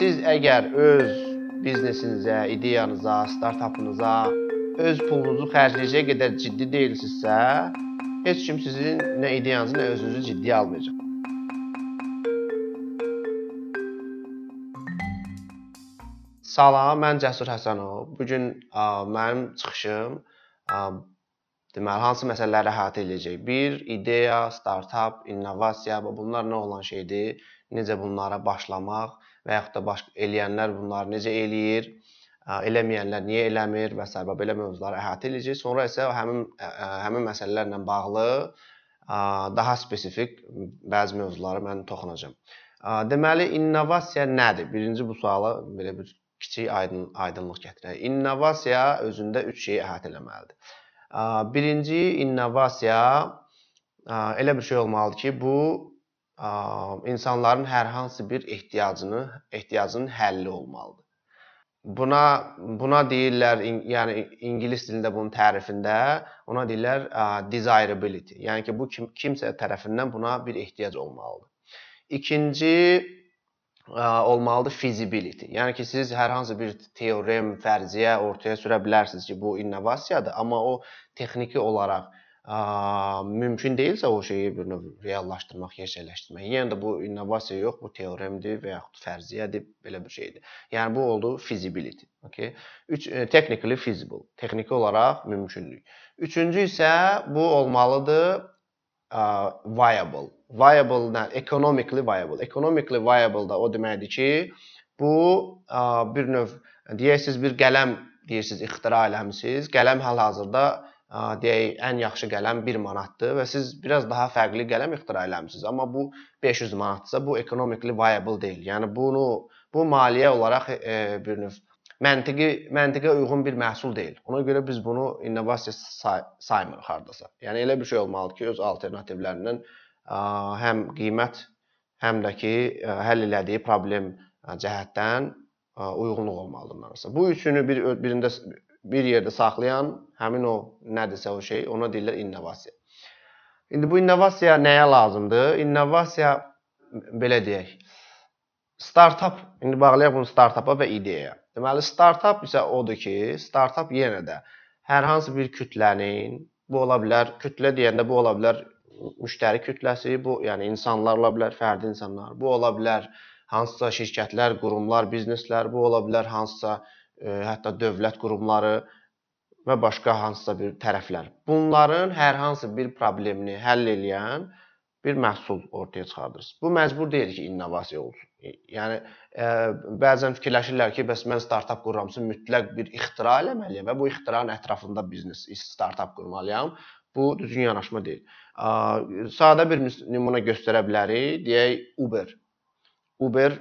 siz əgər öz biznesinizə, ideyanıza, startapınıza öz pulunuzu xərcləyəcək qədər ciddi deyilsinizsə, heç kim sizin nə ideyanızı, nə özünüzü ciddiyə almayacaq. Salam, mən Cəsur Həsənov. Bu gün mənim çıxışım ə, deməli hansı məsələləri əhatə edəcək? Bir, ideya, startap, innovasiya və bunlar nə olan şeydir? Necə bunlara başlamaq və yaxud da baş eləyənlər bunları necə eləyir? Eləməyənlər niyə eləmir və s. belə mövzuları əhatə edəcək. Sonra isə həmin həmin məsələlərlə bağlı daha spesifik bəzi mövzulara mən toxunacağam. Deməli, innovasiya nədir? Birinci bu suala belə bir kiçik aydın aydınlıq gətirək. İnnovasiya özündə 3 şeyi əhatə etməlidir. Birinci innovasiya elə bir şey olmalıdır ki, bu insanların hər hansı bir ehtiyacını, ehtiyacının həlli olmalıdır. Buna buna deyirlər, yəni ingilis dilində bunun tərifində ona deyirlər desirability. Yəni ki, bu kim, kimsə tərəfindən buna bir ehtiyac olmalıdır. İkinci olmalıdır feasibility. Yəni ki, siz hər hansı bir teorem, fərziyyə ortaya sürə bilərsiniz ki, bu innovasiyadır, amma o texniki olaraq ə, mümkün deyilsə o şeyi bir növ reallaşdırmaq, gerçəkləşdirmək. Yenə də bu innovasiya yox, bu teoremdir və yaxud fərziyyədir, belə bir şeydir. Yəni bu oldu feasibility. Okay? 3 e, technically feasible. Texniki olaraq mümkünlük. Üçüncü isə bu olmalıdır ə, viable viable nə? Economically viable. Economically viable da o deməkdir ki, bu ə, bir növ deyək siz bir qələm deyirsiniz, ixtira eləmisiniz. Qələm hal-hazırda deyək ən yaxşı qələm 1 manatdır və siz biraz daha fərqli qələm ixtira eləmisiniz. Amma bu 500 manatdırsa, bu economically viable deyil. Yəni bunu bu maliyyə olaraq e, bir növ məntiqi məntiqə uyğun bir məhsul deyil. Ona görə biz bunu innovasiya say saymırıq hardasa. Yəni elə bir şey olmalıdır ki, öz alternativlərindən həm qiymət, həm də ki, həll elədiyi problem cəhətdən uyğunluq olmalıdır mənəsə. Bu üçünü bir birində bir yerdə saxlayan həmin o nədirsə o şey, ona deyirlər innovasiya. İndi bu innovasiya nəyə lazımdır? İnnovasiya belə deyək. Startap, indi bağlayaq bunu startapa və ideyaya. Deməli, startap isə odur ki, startap yenə də hər hansı bir kütlənin, bu ola bilər, kütlə deyəndə bu ola bilər müştəri kütləsi, bu yəni insanlar ola bilər, fərdi insanlar. Bu ola bilər hansısa şirkətlər, qurumlar, bizneslər, bu ola bilər hansısa hətta dövlət qurumları və başqa hansısa bir tərəflər. Bunların hər hansı bir problemini həll edən bir məhsul ortaya çıxardırsınız. Bu məcbur deyil ki, innovasiya olsun. Yəni ə, e, bəzən fikirləşirlər ki, bəs mən startap qururamsa mütləq bir ixtira eləməliyəm və bu ixtiranın ətrafında biznes, startap qurmalıyam. Bu düzgün yanaşma deyil. Sadə bir nümunə göstərə bilərik. Deyək Uber. Uber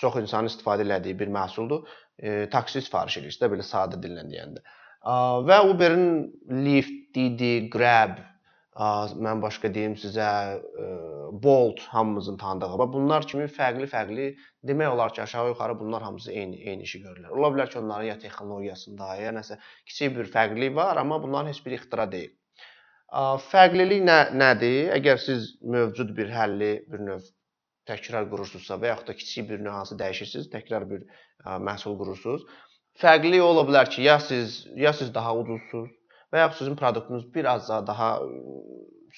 çox insanın istifadə elədiyi bir məhsuldur. E, taksi sifariş edirsə də belə sadə dillə deyəndə. Və Uber-in Lyft, Didi, Grab, mən başqa deyim sizə Bolt hamımızın tanıdığı. Və bunlar kimi fərqli-fərqli demək olar ki, aşağı-yuxarı bunlar hamısı eyni eyni işi görürlər. Ola bilər ki, onların ya texnologiyasında, ya nəsə kiçik bir fərqlilik var, amma bunların heç bir ixtira deyil. Fərqlilik nə nədir? Əgər siz mövcud bir həlli bir növ təkrar qurursunuzsa və yaxud da kiçik bir nüansı dəyişirsiniz, təkrar bir məhsul qurursunuz. Fərqlilik ola bilər ki, ya siz ya siz daha ucuzsuz, və yaxud sizin produktunuz biraz daha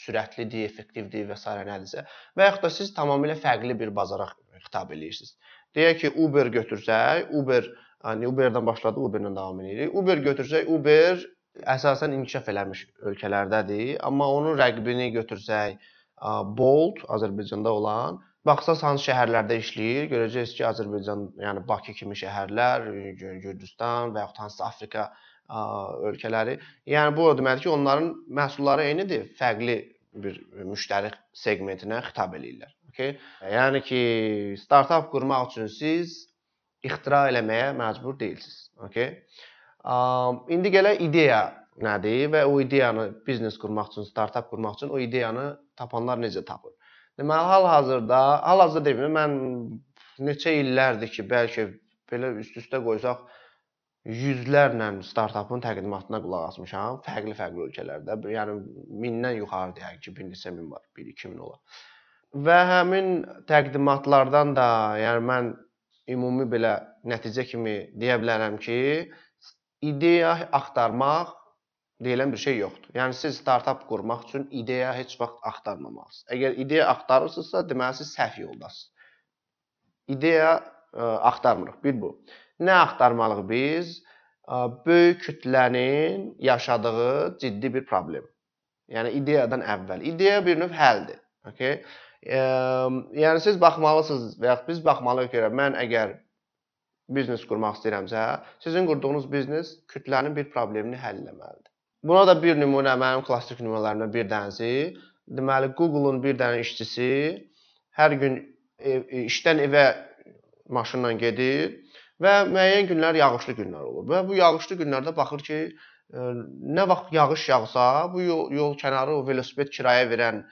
sürətlidir, effektivdir və s. nədirsə və yaxud da siz tamamilə fərqli bir bazara xitab edirsiniz. Deyək ki, Uber götürsək, Uber yəni Uber-dən başladı, Uber-lə davam edirik. Uber götürsək, Uber əsasən inkişaf eləmiş ölkələrdədir, amma onun rəqibini götürsək, Bolt Azərbaycanda olan Baxsaz hansı şəhərlərdə işləyir, görəcəksiniz ki, Azərbaycan, yəni Bakı kimi şəhərlər, Gürcüstan və yaxud hansısa Afrika ölkələri. Yəni bu o deməkdir ki, onların məhsulları eynidir, fərqli bir müştəri seqmentinə xitab eləyirlər. Okay? Yəni ki, startap qurmaq üçün siz ixtira eləməyə məcbur deyilsiniz. Okay? İndi gələ ideya nədir və o ideyanı biznes qurmaq üçün, startap qurmaq üçün o ideyanı tapanlar necə tapır? Deməli, hal-hazırda, hal-hazırda deməyim, mən neçə illərdir ki, bəlkə belə üst-üstə qoysaq yüzlərlə startapın təqdimatına qulaq asmışam, fərqli-fərqli ölkələrdə. Yəni mindən yuxarı deyək ki, bir neçə min var, 1-2 min olar. Və həmin təqdimatlardan da, yəni mən ümumi belə nəticə kimi deyə bilərəm ki, ideya axtarmaq deyilən bir şey yoxdur. Yəni siz startap qurmaq üçün ideya heç vaxt axtarmamalısınız. Əgər ideya axtarırsınızsa, deməli siz səhv yoldasınız. İdeya ə, axtarmırıq. Bir bu. Nə axtarmalıyıq biz? Ə, böyük kütlənin yaşadığı ciddi bir problem. Yəni ideyadan əvvəl. İdeya bir növ həldir. Okay? Ə, yəni siz baxmalısınız və ya biz baxmalıyıq görə mən əgər biznes qurmaq istəyirəmsə, sizin qurduğunuz biznes kütlənin bir problemini həll etməlidir. Buna da bir nümunə mənim klassik nümunələrimdən bir dənəsi. Deməli Google-un bir dənə işçisi hər gün ev, işdən evə maşınla gedir və müəyyən günlər yağışlı günlər olur. Və bu yağışlı günlərdə baxır ki, nə vaxt yağış yağsa, bu yol, yol kənarı o velosiped kirayə verən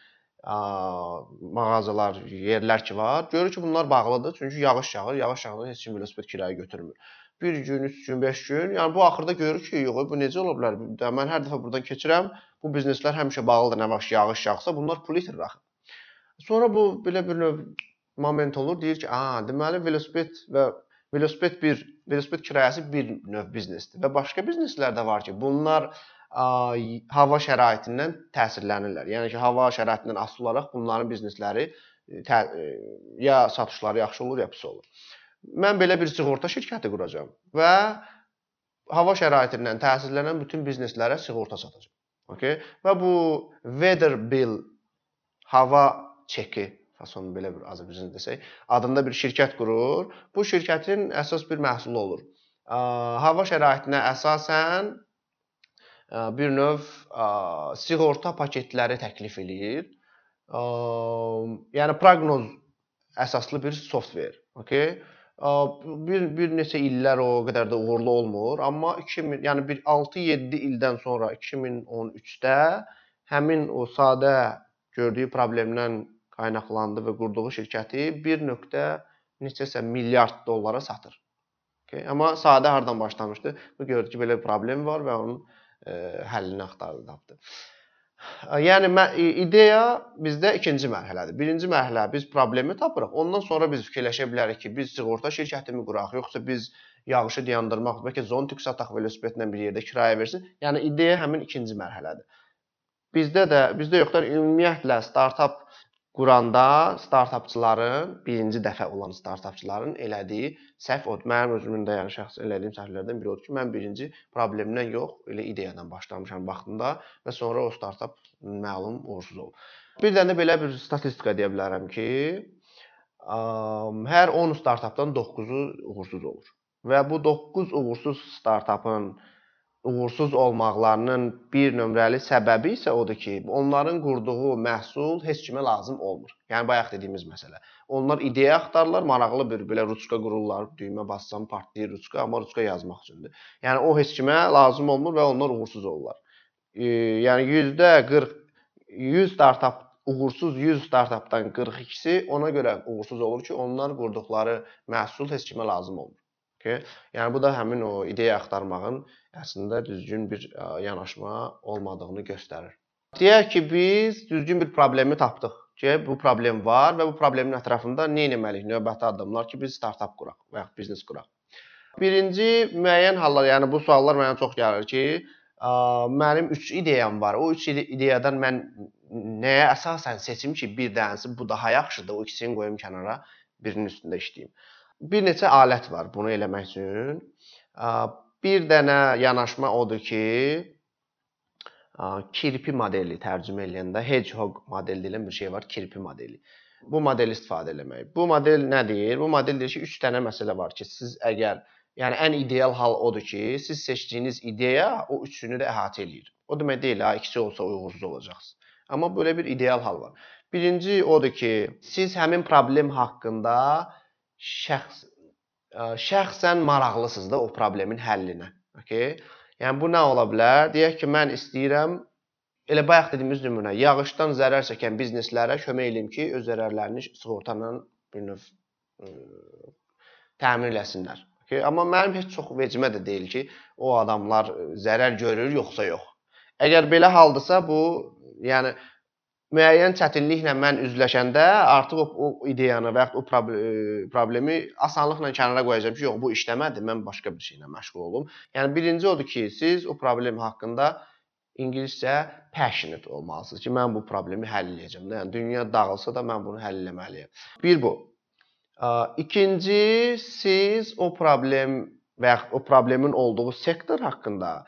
mağazalar, yerlər ki var, görür ki, bunlar bağlıdır. Çünki yağış yağır, yağış yağanda heç kim velosiped kirayə götürmür. Bir gün, üç gün, beş gün, yəni bu axırda görür ki, yox, bu necə ola bilər? Mən hər dəfə buradan keçirəm, bu bizneslər həmişə bağlıdır, nə vaxt yağış yağsa, bunlar pul itirir axı. Sonra bu belə bir növ moment olur, deyir ki, "A, deməli velosiped və velosiped bir velosiped kirayəsi bir növ biznesdir və başqa bizneslər də var ki, bunlar hava şəraitindən təsirlənirlər. Yəni ki, hava şəraitindən asılı olaraq bunların biznesləri tə, ya satışları yaxşı olur, ya pis olur. Mən belə bir sığorta şirkəti quracağam və hava şəraitindən təsirlənən bütün bizneslərə sığorta satacağam. Okay? Və bu weather bill hava çeki fasonu belə bir Azərbaycan desək, adında bir şirkət qurur. Bu şirkətin əsas bir məhsulu olur. Hava şəraitinə əsasən bir növ sığorta paketləri təklif eləyir. Yəni proqnoz əsaslı bir softver. Okay? Bir bir neçə illər o qədər də uğurlu olmur, amma 2000 yəni bir 6-7 ildən sonra 2013-də həmin o sadə gördüyü problemdən qaynaqlandı və qurduğu şirkəti 1. neçəsə milyard dollara satır. Okay? Amma sadə hardan başlamışdı? Bu gördü ki, belə bir problem var və onun həllini axtardı, tapdı. Yəni ideya bizdə ikinci mərhələdir. Birinci mərhələ biz problemi tapırıq. Ondan sonra biz fikirləşə bilərik ki, biz sığorta şirkətimi quraq, yoxsa biz yağışı dayandırmaq, bəlkə zontik sataq velosipedlə bir yerdə kirayə versin. Yəni ideya həmin ikinci mərhələdir. Bizdə də bizdə yoxdur ümumiyyətlə startap quranda startapçıların, birinci dəfə olan startapçıların elədiyi səhv odur. Mənim özümün də yəni şəxsən elədiyim səhvlərdən biri odur ki, mən birinci problemdən yox, elə ideyadan başlamışam vaxtında və sonra o startap məlum uğursuz olub. Bir dənə belə bir statistika deyə bilərəm ki, hər 10 startapdan 9-u uğursuz olur. Və bu 9 uğursuz startapın uğursuz olmaqlarının bir nömrəli səbəbi isə odur ki, onların qurduğu məhsul heç kimə lazım olmur. Yəni bayaq dediyimiz məsələ. Onlar ideya axtarırlar, maraqlı bir belə ruçka qururlar, düymə bassam partlayır ruçka, amma ruçka yazmaq üçündür. Yəni o heç kimə lazım olmur və onlar uğursuz olurlar. E, yəni %40 100 startap uğursuz 100 startapdan 42-si ona görə uğursuz olur ki, onlar qurduqları məhsul heç kimə lazım olmur. Okay? Yəni bu da həmin o ideya axtarmağın əslində düzgün bir yanaşma olmadığını göstərir. Deyək ki, biz düzgün bir problemi tapdıq ki, bu problem var və bu problemin ətrafında nə etməliyik? Növbəti addımlar ki, biz startap quraq və ya biznes quraq. Birinci müəyyən hallar, yəni bu suallar mənə çox gəlir ki, mənim 3 ideyam var. O 3 ideyadan mən nəyə əsasən seçim ki, bir dənəsi bu daha yaxşıdır, o ikisini qoyum kənara, birinin üstündə işləyim bir neçə alət var bunu eləmək üçün. Bir dənə yanaşma odur ki, kirpi modeli tərcümə eləyəndə hedgehog model deyilən bir şey var, kirpi modeli. Bu modeli istifadə eləmək. Bu model nə deyir? Bu model deyir ki, 3 dənə məsələ var ki, siz əgər yəni ən ideal hal odur ki, siz seçdiyiniz ideya o üçünü də əhatə eləyir. O demək deyil, ha, ikisi olsa uğursuz olacaqsınız. Amma belə bir ideal hal var. Birinci odur ki, siz həmin problem haqqında şəxs şəxsən maraqlısınız da o problemin həllinə. Okay? Yəni bu nə ola bilər? Deyək ki, mən istəyirəm elə bayaq dediyimiz nümunə, yağışdan zərər çəkən bizneslərə kömək eləyim ki, öz zərərlərini sığorta ilə bir növ ə, təmin eləsinlər. Okay? Amma mənim heç çox vecimə də deyil ki, o adamlar zərər görür yoxsa yox. Əgər belə haldısa bu, yəni müəyyən çətinliklə mən üzləşəndə artıq o, o ideyanı və ya o problemi asanlıqla kənara qoyacağam ki, yox bu işləmədi, mən başqa bir şeylə məşğul olum. Yəni birinci odur ki, siz o problem haqqında ingiliscə passionate olmalısınız ki, mən bu problemi həll edəcəm. Yəni dünya dağılsa da mən bunu həll etməliyəm. Bir bu. İkinci, siz o problem və ya o problemin olduğu sektor haqqında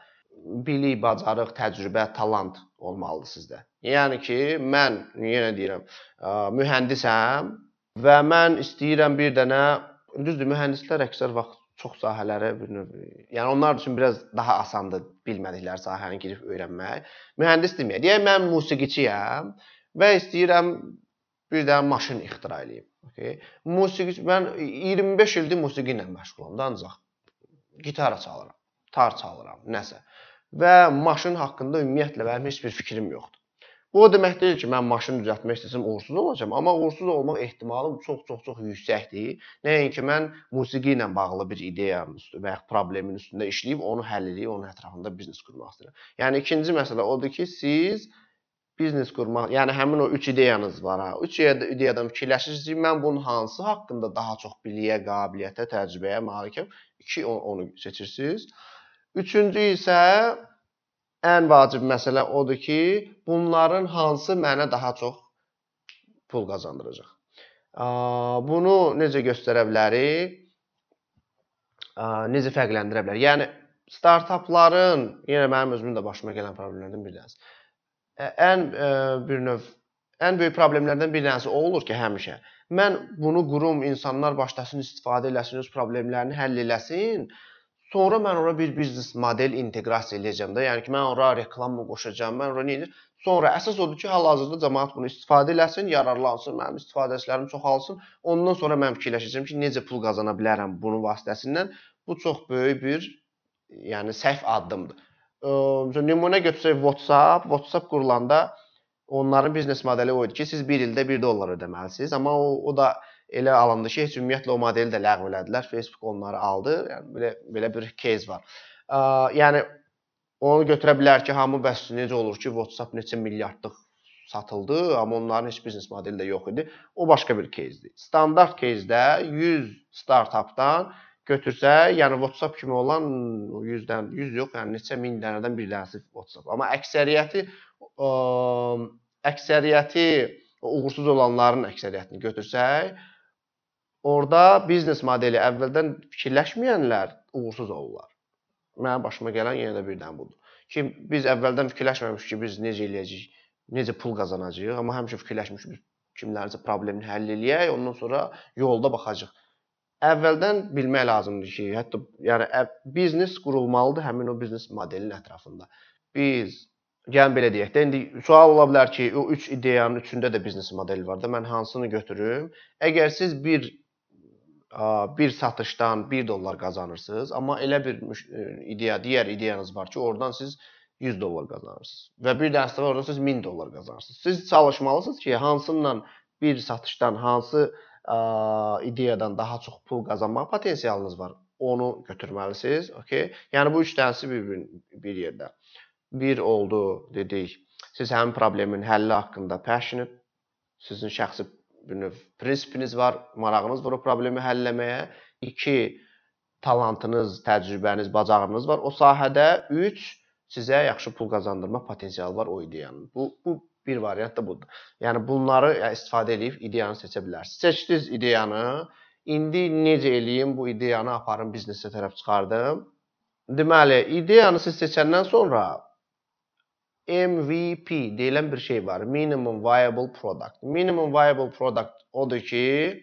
bilik, bacarıq, təcrübə, talant olmalıdır sizdə. Yəni ki, mən yenə deyirəm, mühəndisəm və mən istəyirəm bir dənə düzdür, mühəndislər əksər vaxt çox sahələrə bir növ, yəni onlar üçün biraz daha asandır bilmədikləri sahəni girib öyrənmək. Mühəndis deməyək. Deyək mən musiqiçiyəm və istəyirəm bir dənə maşın ixtira eləyim. Okay? Musiqi mən 25 ildir musiqi ilə məşğulam da ancaq gitara çalıram, tar çalıram, nəsə və maşın haqqında ümumiyyətlə mənim heç bir fikrim yoxdur. Bu o demək deyil ki, mən maşın düzəltmək istəsəm uğursuz olacağam, amma uğursuz olmaq ehtimalım çox-çox-çox yüksəkdir. Nəinki mən musiqi ilə bağlı bir ideyanın üstü və ya problemin üstündə işləyib onu həll edib onun ətrafında biznes qurmaq istəyirəm. Yəni ikinci məsələ odur ki, siz biznes qurmaq, yəni həmin o 3 ideyanız var ha. 3 ideyadan fikirləşirsiniz ki, mən bunun hansı haqqında daha çox biliyə, qabiliyyətə, təcrübəyə malikəm? 2 onu seçirsiniz. Üçüncü isə ən vacib məsələ odur ki, bunların hansı mənə daha çox pul qazandıracaq. Bunu necə göstərə bilərik? Necə fərqləndirə bilərik? Yəni startapların, yenə mənim özümün də başıma gələn problemlərdən bir tanəsi. Ən bir növ ən böyük problemlərdən bir tanəsi o olur ki, həmişə mən bunu qurum, insanlar başlasın istifadə eləsin, öz problemlərini həll eləsin. Sonra mən ora bir biznes model inteqrasiya eləyəcəm də. Yəni ki, mən ora reklamı qoşacağam, mən ora edir? Sonra əsas odur ki, hal-hazırda cəmaət bunu istifadə eləsin, yararlansın, mənim istifadəçilərim çoxalsın. Ondan sonra mən fikirləşəcəm ki, necə pul qazana bilərəm bunun vasitəsindən. Bu çox böyük bir yəni səhv addımdır. Ə, nümunə götürsək WhatsApp, WhatsApp qurulanda onların biznes modeli o idi ki, siz 1 ildə 1 dollar ödəməlisiniz, amma o, o da elə alındı ki, heç ümumiyyətlə o modeli də ləğv elədilər. Facebook onları aldı. Yəni belə belə bir кейs var. Ə, yəni onu götürə bilər ki, hamı bəs necə olur ki, WhatsApp neçə milyardlıq satıldı, amma onların heç biznes modeli də yox idi. O başqa bir кейsdir. Standart кейsdə 100 startapdan götürsək, yəni WhatsApp kimi olan 100-dən 100 yox, yəni neçə min dənədən bir dənəsi WhatsApp. Amma əksəriyyəti ə, əksəriyyəti uğursuz olanların əksəriyyətini götürsək, Orda biznes modeli əvvəldən fikirləşməyənlər uğursuz olurlar. Mənim başıma gələn yenə də birdən budur. Ki biz əvvəldən fikirləşməmişik ki, biz necə eləyəcəyik, necə pul qazanacağıq, amma həmişə fikirləşmişik biz kimlərinsə problemini həll eləyək, ondan sonra yolda baxacağıq. Əvvəldən bilmək lazımdır ki, hətta yəni biznes qurulmalıdır həmin o biznes modelinin ətrafında. Biz gəlin belə deyək də, indi sual ola bilər ki, o 3 ideyanın üçündə də biznes modeli var da, mən hansını götürüm? Əgər siz bir bir satışdan 1 dollar qazanırsınız, amma elə bir e, ideya, digər ideyanız var ki, oradan siz 100 dollar qazanırsınız. Və bir dənəsi var, oradan siz 1000 dollar qazanırsınız. Siz çalışmalısınız ki, hansından bir satışdan, hansı ə, ideyadan daha çox pul qazanmaq potensialınız var, onu götürməlisiniz. Okay? Yəni bu üç dənəsi bir, bir yerdə. Bir oldu dedik. Siz həmin problemin həlli haqqında passionate, sizin şəxsi bir növ prinsipiniz var, marağınız var o problemi həll etməyə. 2 talantınız, təcrübəniz, bacarığınız var o sahədə. 3 sizə yaxşı pul qazandırma potensialı var o ideyanın. Bu bu bir variant da budur. Yəni bunları istifadə edib ideyanı seçə bilərsiniz. Seçdiniz ideyanı. İndi necə eləyim bu ideyanı aparım biznesə tərəf çıxardım. Deməli, ideyanı siz seçəndən sonra MVP deyilən bir şey var. Minimum viable product. Minimum viable product odur ki,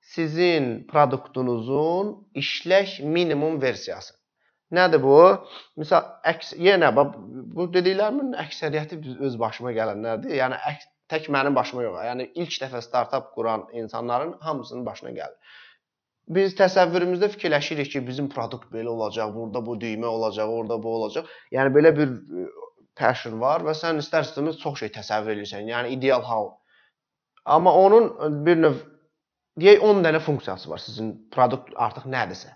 sizin produktunuzun işlək minimum versiyası. Nədir bu? Məsəl əks yenə bax bu dediklərimin əksəriyyəti öz başıma gələnlərdir. Yəni əks, tək mənim başıma yox. Yəni ilk dəfə startap quran insanların hamısının başına gəlir. Biz təsəvvürümüzdə fikirləşirik ki, bizim produkt belə olacaq, burada bu düymə olacaq, orada bu olacaq. Yəni belə bir passion var və sən istər-istəməz çox şey təsəvvür edirsən. Yəni ideal hal. Amma onun bir növ deyək 10 dənə funksiyası var sizin produkt artıq nədirsə.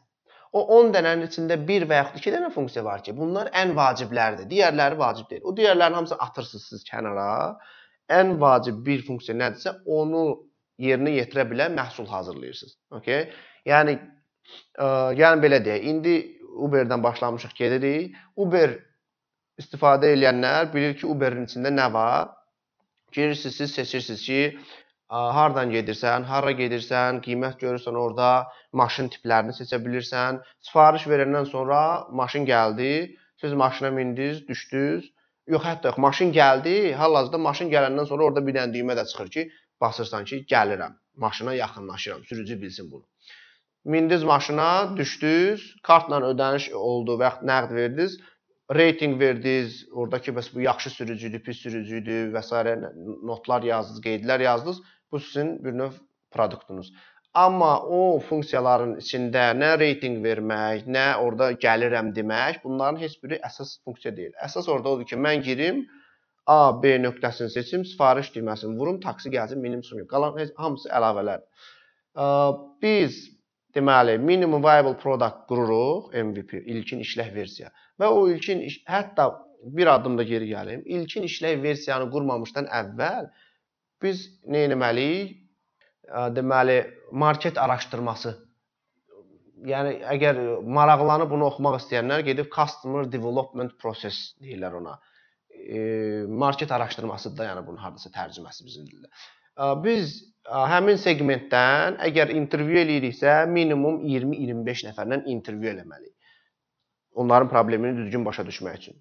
O 10 dənənin içində 1 və yaxud 2 dənə funksiya var ki, bunlar ən vaciblərdir. Digərləri vacib deyil. O digərlərinin hamısını atırsınız siz kənara. ən vacib bir funksiya nədirsə, onu yerinə yetirə bilən məhsul hazırlayırsınız. Okay? Yəni ə, yəni belə deyək, indi Uber-dən başlamışıq, gedirik. Uber istifadə edənlər bilir ki, Uber-in içində nə var? Girirsiniz, siz seçirsiniz ki, hardan gedirsən, hara gedirsən, qiymət görürsən orada, maşın tiplərini seçə bilirsən. Sifariş verəndən sonra maşın gəldi, siz maşına mindiniz, düşdünüz. Yox, hətta yox, maşın gəldi. Hal-hazırda maşın gələndən sonra orada bir dənə düymə də çıxır ki, basırsan ki, gəlirəm, maşına yaxınlaşıram, sürücü bilsin bunu. Mindiniz maşına, düşdünüz, kartla ödəniş oldu və yaxud nəqd verdiniz reytinq verdiniz, oradakı bəs bu yaxşı sürücüdür, pis sürücüdür və s. notlar yazdınız, qeydlər yazdınız. Bu sizin bir növ produktunuz. Amma o funksiyaların içində nə reytinq vermək, nə orada gəlirəm demək, bunların heç biri əsas funksiya deyil. Əsas orada odur ki, mən girim, A, B nöqtəsini seçim, sifariş düyməsini vurum, taksi gəlsin, minim çıxım. Qalan hamısı əlavələr. Biz deməli minimum viable product qururuq, MVP, ilkin işlək versiya. Və o ilkin iş, hətta bir addım da geri gəlim. İlkin işlək versiyanı qurmamışdan əvvəl biz nə etməliyik? Deməli, market araşdırması. Yəni əgər maraqlanıb bunu oxumaq istəyənlər gedib customer development process deyirlər ona. E, market araşdırmasıdır da, yəni bunun hardasa tərcüməsi bizim dildə. Biz həmin seqmentdən əgər intervyu eləyiriksə, minimum 20-25 nəfərlə intervyu eləməliyik onların problemini düzgün başa düşmək üçün.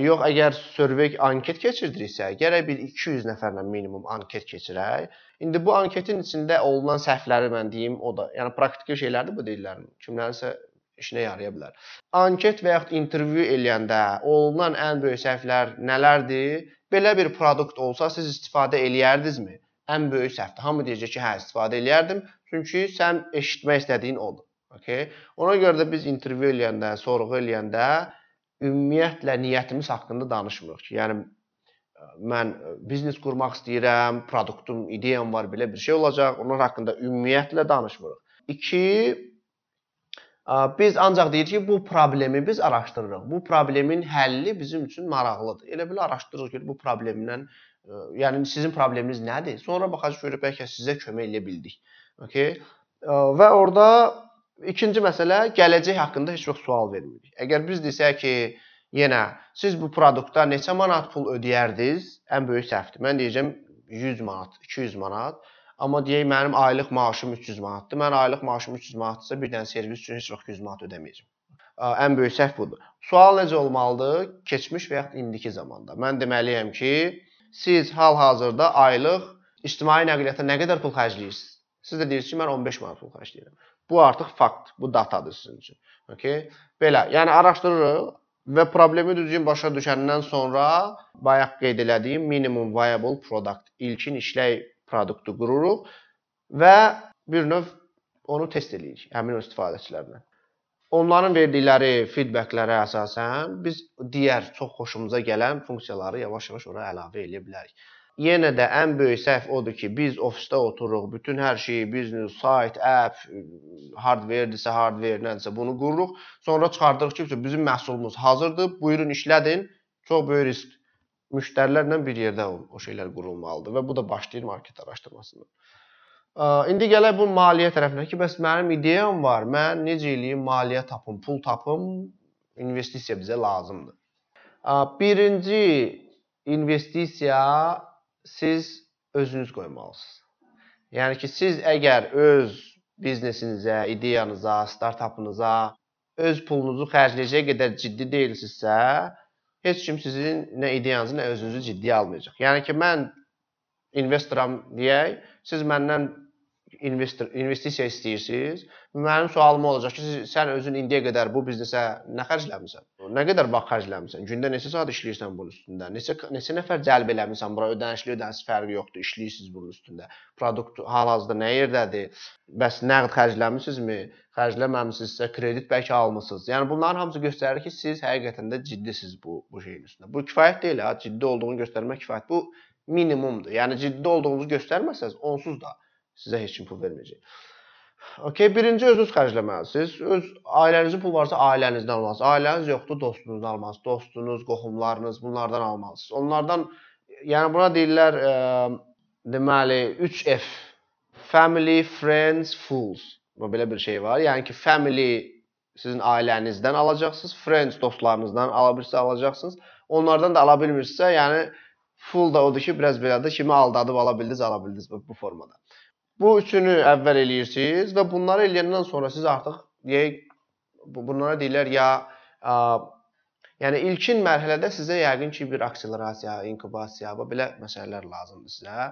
Yox, əgər survey anket keçirdiriksə, gərək bir 200 nəfərlə minimum anket keçirək. İndi bu anketin içində olunan səhvləri mən deyim, o da, yəni praktiki şeylərdir bu deyirlərin. Kimlərinsə işinə yaraya bilər. Anket və yaxud intervyu eləyəndə olunan ən böyük səhvlər nələrdir? Belə bir produkt olsa siz istifadə eləyərdinizmi? Ən böyük səhvdir. Hamı deyəcək ki, hə, istifadə eləyərdim, çünki sən eşitmək istədiyin odur. Okay? Ona görə də biz intervyu eləyəndə, sorğu eləyəndə ümumiyyətlə niyyətimiz haqqında danışmırıq ki, yəni mən biznes qurmaq istəyirəm, produktum, ideyam var, belə bir şey olacaq. Onlar haqqında ümumiyyətlə danışmırıq. 2 biz ancaq deyirik ki, bu problemi biz araşdırırıq. Bu problemin həlli bizim üçün maraqlıdır. Elə belə araşdırırıq ki, bu problemdən yəni sizin probleminiz nədir? Sonra baxacağıq görək bəlkə sizə kömək edə bildik. Okay? Və orada İkinci məsələ, gələcək haqqında heç vaxt sual vermirik. Əgər biz desək ki, yenə siz bu produktda neçə manat pul ödəyərdiniz, ən böyük səhvdir. Mən deyəcəm 100 manat, 200 manat. Amma deyək mənim aylıq maaşım 300 manatdır. Mən aylıq maaşım 300 manatdırsa bir dənə servis üçün heç vaxt 100 manat ödəməyəcəm. Ən böyük səhv budur. Sual necə olmalıdır? Keçmiş və yaxud indiki zamanda. Mən deməliyəm ki, siz hal-hazırda aylıq ictimai nəqliyyata nə qədər pul xərcləyirsiniz? Siz də deyirsiniz ki, mən 15 manat pul xərcləyirəm. Bu artıq fakt, bu datadır sizin üçün. Okay? Belə, yəni araşdırırıq və problemi düzgün başa düşəndən sonra bayaq qeyd elədiyim minimum viable product, ilkin işlək produktu qururuq və bir növ onu test eləyirik həmin o istifadəçilərlə. Onların verdikləri feedbacklərə əsasən biz digər çox xoşumuza gələn funksiyaları yavaş-yavaş ora əlavə edə bilərik yenə də ən böyük səhv odur ki, biz ofisdə otururuq, bütün hər şeyi biznes, sayt, app, hardware-dirsə, hardware nədirsə bunu qururuq. Sonra çıxardırıq ki, bizim məhsulumuz hazırdır, buyurun işlədin. Çox böyük risk. Müştərilərlə bir yerdə o, o şeylər qurulmalıdır və bu da başlayır market araşdırmasından. İndi gələk bu maliyyə tərəfinə ki, bəs mənim ideyam var. Mən necə eləyim, maliyyə tapım, pul tapım, investisiya bizə lazımdır. Birinci investisiya siz özünüz qoymalısınız. Yəni ki, siz əgər öz biznesinizə, ideyanıza, startapınıza öz pulunuzu xərcləyəcək qədər ciddi deyilsinizsə, heç kim sizin nə ideyanızı, nə özünüzü ciddiyə almayacaq. Yəni ki, mən investoram deyək, siz məndən investor investisiya istəyirsiniz. Mənim sualım olacaq ki, sən özün indiyə qədər bu biznesə nə xərcləmisən? Nə qədər vaxt xərcləmisən? Gündə neçə saat işləyirsən bunun üstündə? Neçə neçə nəfər cəlb eləmisən bura? Ödənişli ödənişsiz fərqi yoxdur. İşləyirsiniz bunun üstündə. Produkt hal-hazırda nə yerdədir? Bəs nəqd xərcləmisinizmi? Xərcləməmisinizsə kredit bəlkə almısınız. Yəni bunların hamısı göstərir ki, siz həqiqətən də ciddisiniz bu bu şeyin üstündə. Bu kifayət deyil ha, ciddi olduğunu göstərmək kifayət. Bu minimumdur. Yəni ciddi olduğunuzu göstərməsəz, onsuz da Sizə heç kim pul verməyəcək. Okay, birinci özünüz xərcləməlisiniz. Öz ailənizin pul varsa ailənizdən almalısınız. Ailəniz yoxdur, dostunuzdan almalısınız. Dostunuz, qohumlarınız bunlardan almalısınız. Onlardan yəni buna deyirlər ə, deməli 3F family, friends, fools. Belə bir şey var. Yəni ki, family sizin ailənizdən alacaqsınız, friends dostlarınızdan ala bilirsə alacaqsınız. Onlardan da ala bilmirsə, yəni full da odur ki, biraz belədir. Kimi aldadıb ala bildiniz, ala bildiniz bu, bu formada. Bu üçünü əvvəl eləyirsiniz və bunları eləyəndən sonra siz artıq deyək bunlara deyirlər ya ə, yəni ilkin mərhələdə sizə yəqin ki, bir akselerasiya, inkubasiya və belə məsələlər lazımdır sizə.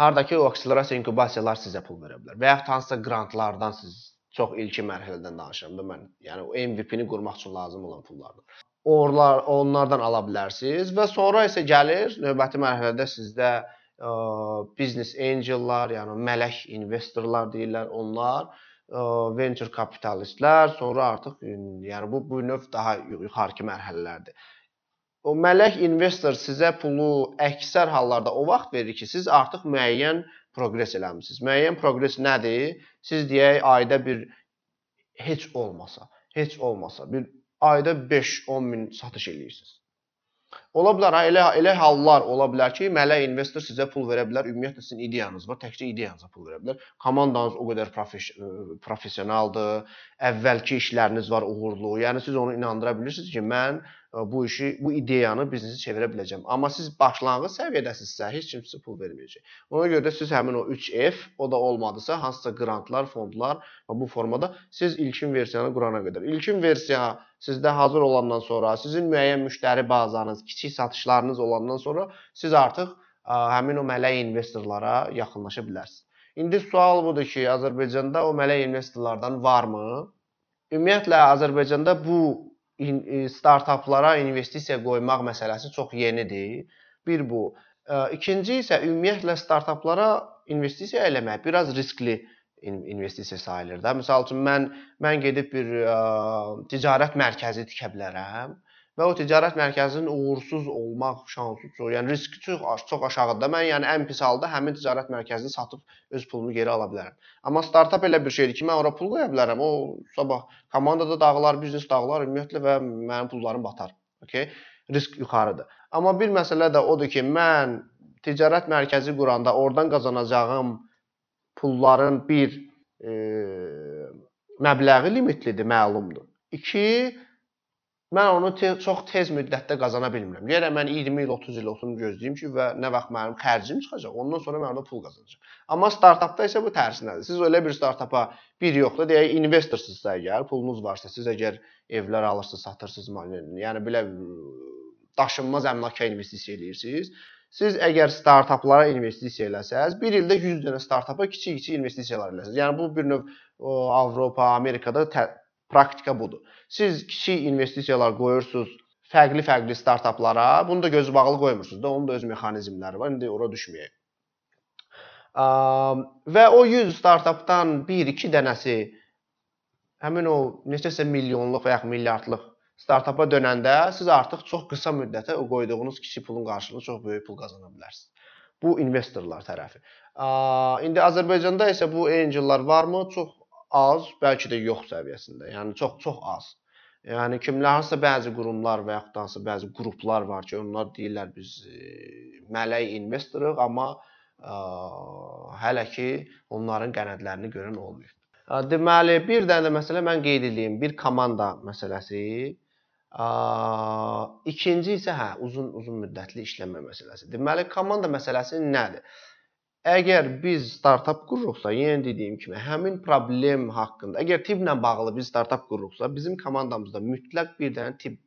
Hardakı o akselerasiya, inkubasiyalar sizə pul verə bilər və yaxud hansısa qrantlardan siz çox ilkin mərhələdən danışıram da mən. Yəni o MVP-ni qurmaq üçün lazım olan pullardan. Onlar onlardan ala bilərsiniz və sonra isə gəlir növbəti mərhələdə sizdə ə, business angellar, yəni mələk investorlar deyirlər, onlar ə, venture kapitalistlər, sonra artıq yəni bu bu növ daha yuxarıki mərhələlərdir. O mələk investor sizə pulu əksər hallarda o vaxt verir ki, siz artıq müəyyən proqres eləmisiniz. Müəyyən proqres nədir? Siz deyək ayda bir heç olmasa, heç olmasa bir ayda 5-10 min satış eləyirsiniz. Ola bilər, ha, elə elə hallar ola bilər ki, mələk investor sizə pul verə bilər. Ümumiyyətlə sizin ideyanız var, təkcə ideyanıza pul verə bilər. Komandanız o qədər profes professionaldır, əvvəlki işləriniz var uğurlu. Yəni siz onu inandıra bilirsiniz ki, mən bu işi, bu ideyanı biznesi çevirə biləcəm. Amma siz başlanğıc səviyyədəsinizsə, heç kim sizə pul verməyəcək. Ona görə də siz həmin o 3F, o da olmadısa, hansısa qrantlar, fondlar və bu formada siz ilkin versiyanı qurana qədər. İlkin versiya sizdə hazır olandan sonra, sizin müəyyən müştəri bazanız, kiçik satışlarınız olandan sonra siz artıq ə, həmin o mələk investorlara yaxınlaşa bilərsiniz. İndi sual budur ki, Azərbaycanda o mələk investorlardan varmı? Ümumiyyətlə Azərbaycanda bu E, startaplara investisiya qoymaq məsələsi çox yenidir. Bir bu. İkinci isə ümumiyyətlə startaplara investisiya eləmək biraz riskli investisiya sayılır da. Məsəl üçün mən mən gedib bir ə, ticarət mərkəzi tikə bilərəm və o ticarət mərkəzinin uğursuz olmaq şansı çox, yəni riski çox çox aşağıdır. Mən yəni ən pis halda həmin ticarət mərkəzini satıb öz pulumu geri ala bilərəm. Amma startap elə bir şeydir ki, mən ora pul qoya bilərəm. O sabah komandada dağılar, biznes dağılar ümumiyyətlə və mənim pullarım batar. Okay? Risk yuxarıdır. Amma bir məsələ də odur ki, mən ticarət mərkəzi quranda oradan qazanacağım pulların bir e, məbləği limitlidir, məlumdur. 2 Mən onu te çox tez müddətdə qazana bilmirəm. Gərək mən 20 il, 30 il olsun gözləyim ki, və nə vaxt mənim xərcim çıxacaq, ondan sonra mən orada pul qazanacağam. Amma startapda isə bu tərsinədir. Siz elə bir startapa bir yoxdur, deyək investorsuzsa əgər, pulunuz varsa, siz əgər evlər alırsınız, satırsınız, yəni belə daşınmaz əmlaka investisiya eləyirsiniz. Siz əgər startaplara investisiya eləsəz, bir ildə 100 dənə startapa kiçik-kiçik investisiyalar eləsəz. Yəni bu bir növ Avropa, Amerikada praktika budur. Siz kiçik investisiyalar qoyursunuz fərqli-fərqli startaplara, bunu da gözü bağlı qoymursunuz da, onun da öz mexanizmləri var. İndi ora düşməyək. Və o 100 startapdan 1-2 dənəsi həmin o neçəsə milyonluq və yaxud milyardlıq startapa dönəndə siz artıq çox qısa müddətə o qoyduğunuz kiçik pulun qarşılığında çox böyük pul qazana bilərsiniz. Bu investorlar tərəfi. İndi Azərbaycanda isə bu angellar varmı? Çox az, bəlkə də yox səviyyəsində. Yəni çox çox az. Yəni kimlər hansısa bəzi qurumlar və yaxud hansısa bəzi qruplar var ki, onlar deyirlər biz e, mələk investoruq, amma ə, e, hələ ki onların qənədlərini görən olmuyor. Ə, deməli, bir dənə də məsələ mən qeyd edeyim, bir komanda məsələsi. Ə, ikinci isə hə, uzun uzun müddətli işləmə məsələsi. Deməli, komanda məsələsi nədir? Əgər biz startap qururuqsa, yenə dediyim kimi, həmin problem haqqında, əgər tibblə bağlı biz startap qururuqsa, bizim komandamızda mütləq bir dənə tibb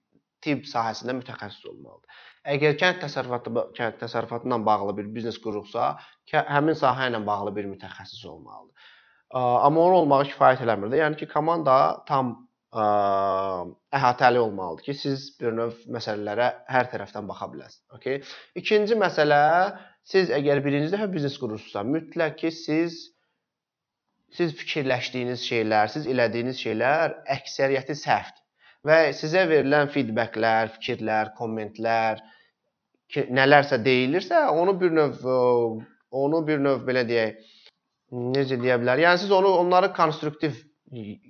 tibb sahəsində mütəxəssis olmalıdır. Əgər kənd təsərrüfatı kənd təsərrüfatı ilə bağlı bir biznes qururuqsa, həmin sahə ilə bağlı bir mütəxəssis olmalıdır. Amma onun olmağı kifayət eləmir də. Yəni ki, komanda tam ə, əhatəli olmalıdır ki, siz bir növ məsələlərə hər tərəfdən baxa biləsiniz. Okay? İkinci məsələ Siz əgər birinci dəfə biznes qurursunuzsa, mütləq ki, siz siz fikirləşdiyiniz şeylər, siz elədiyiniz şeylər əksəriyyəti səhvdir. Və sizə verilən feedbacklər, fikirlər, kommentlər ki, nələrsə deyilirsə, onu bir növ onu bir növ belə deyək, necə deyə bilər? Yəni siz onu onları konstruktiv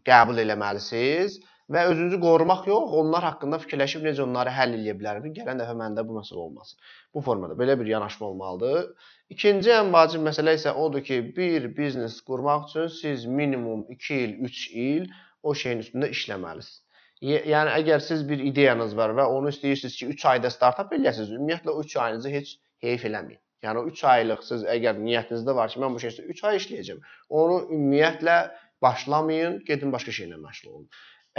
qəbul eləməlisiniz və özünüzü qorumaq yox, onlar haqqında fikirləşib necə onları həll edə bilərəm. Gələn dəfə məndə bu məsələ olmasın. Bu formada belə bir yanaşma olmalıdır. İkinci ən vacib məsələ isə odur ki, bir biznes qurmaq üçün siz minimum 2 il, 3 il o şeyin üstündə işləməlisiniz. Yəni əgər siz bir ideyanız var və onu istəyirsiniz ki, 3 ayda startap eləyəsiniz, ümumiyyətlə o 3 ayınızı heç heyf eləməyin. Yəni o 3 aylıq siz əgər niyyətinizdə var ki, mən bu şeydə 3 ay işləyəcəm, onu ümumiyyətlə başlamayın, gedin başqa şeylə məşğul olun.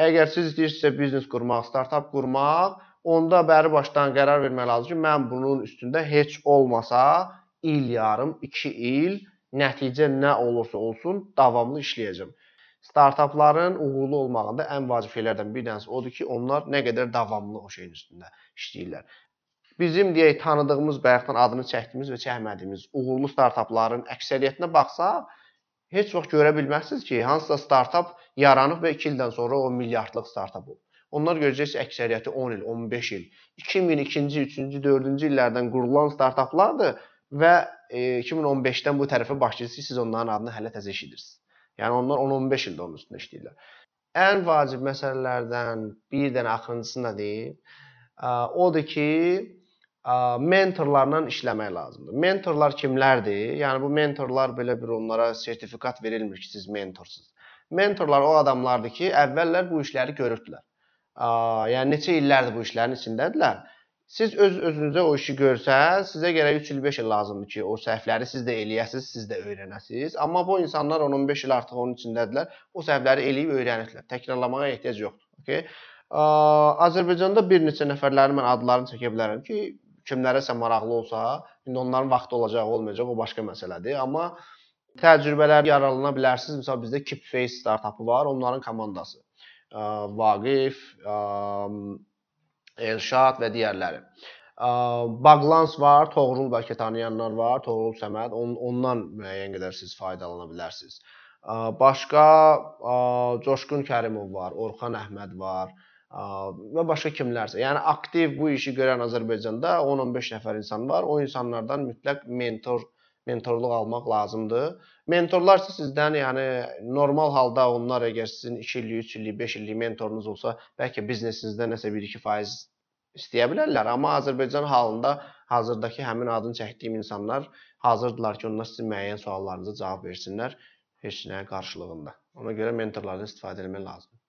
Əgər siz istəyirsinizsə biznes qurmaq, startap qurmaq, onda bəri başdan qərar vermək lazımdır ki, mən bunun üstündə heç olmasa il yarım, 2 il nəticə nə olursa olsun davamlı işləyəcəm. Startapların uğurlu olmağında ən vacib şeylərdən bir tanəsi odur ki, onlar nə qədər davamlı o şeyin üstündə işləyirlər. Bizim deyək tanıdığımız, bayaqdan adını çəkdiyimiz və çəkmədiyimiz uğurlu startapların əksəriyyətinə baxsaq, heç vaxt görə bilməzsiniz ki, hansısa startap yaranıb və 2 ildən sonra o milyardlıq startap olub. Onlar görəcəksiniz əksəriyyəti 10 il, 15 il, 2002-ci, 3-cü, 4-cü illərdən qurulan startaplardır və e, 2015-dən bu tərəfə başlayırsınız, siz onların adını hələ təzə eşidirsiniz. Yəni onlar 10-15 ildə onun üstündə işləyirlər. Ən vacib məsələlərdən bir dənə axırıncısını da deyim. Odur ki, mentorlarla işləmək lazımdır. Mentorlar kimlərdir? Yəni bu mentorlar belə bir onlara sertifikat verilmir ki, siz mentorsunuz. Mentorlar o adamlardır ki, əvvəllər bu işləri görürdülər. Yəni neçə illərdir bu işlərin içindədirlər. Siz öz özünüzə o işi görsəz, sizə gərək 3 il, 5 il lazımdır ki, o səhvləri siz də eləyəsiniz, siz də öyrənəsiniz. Amma bu insanlar 10-15 il artıq onun içindədirlər. O səhvləri eləyib öyrənirlər. Təkrarlamağa ehtiyac yoxdur. Okay? Azərbaycanda bir neçə nəfərlərin mən adlarını çəkə bilərəm ki, kimlərəsə maraqlı olsa, indi onların vaxtı olacaq, olmayacaq, o başqa məsələdir. Amma təcrübələr yararlana bilərsiniz. Məsəl bizdə Keepface startapı var, onların komandası. Vaqif, Elşad və digərləri. Baglans var, Toğrul bəlkə tanıyanlar var, Toğrul Səməd, on, ondan müəyyən qədər siz faydalana bilərsiniz. Başqa Coşqun Kərimov var, Orxan Əhməd var və başqa kimlərsə. Yəni aktiv bu işi görən Azərbaycanda 10-15 nəfər insan var. O insanlardan mütləq mentor mentorluq almaq lazımdır. Mentorlar isə sizdən, yəni normal halda onlar əgər sizin 2 illik, 3 illik, 5 illik mentorunuz olsa, bəlkə biznesinizdə nəsə 1-2% istəyə bilərlər, amma Azərbaycan halında hazırdakı həmin adını çəkdiyim insanlar hazırdılar ki, onlar sizin müəyyən suallarınıza cavab versinlər heç nəyə qarşılığında. Ona görə mentorlardan istifadə etmək lazımdır.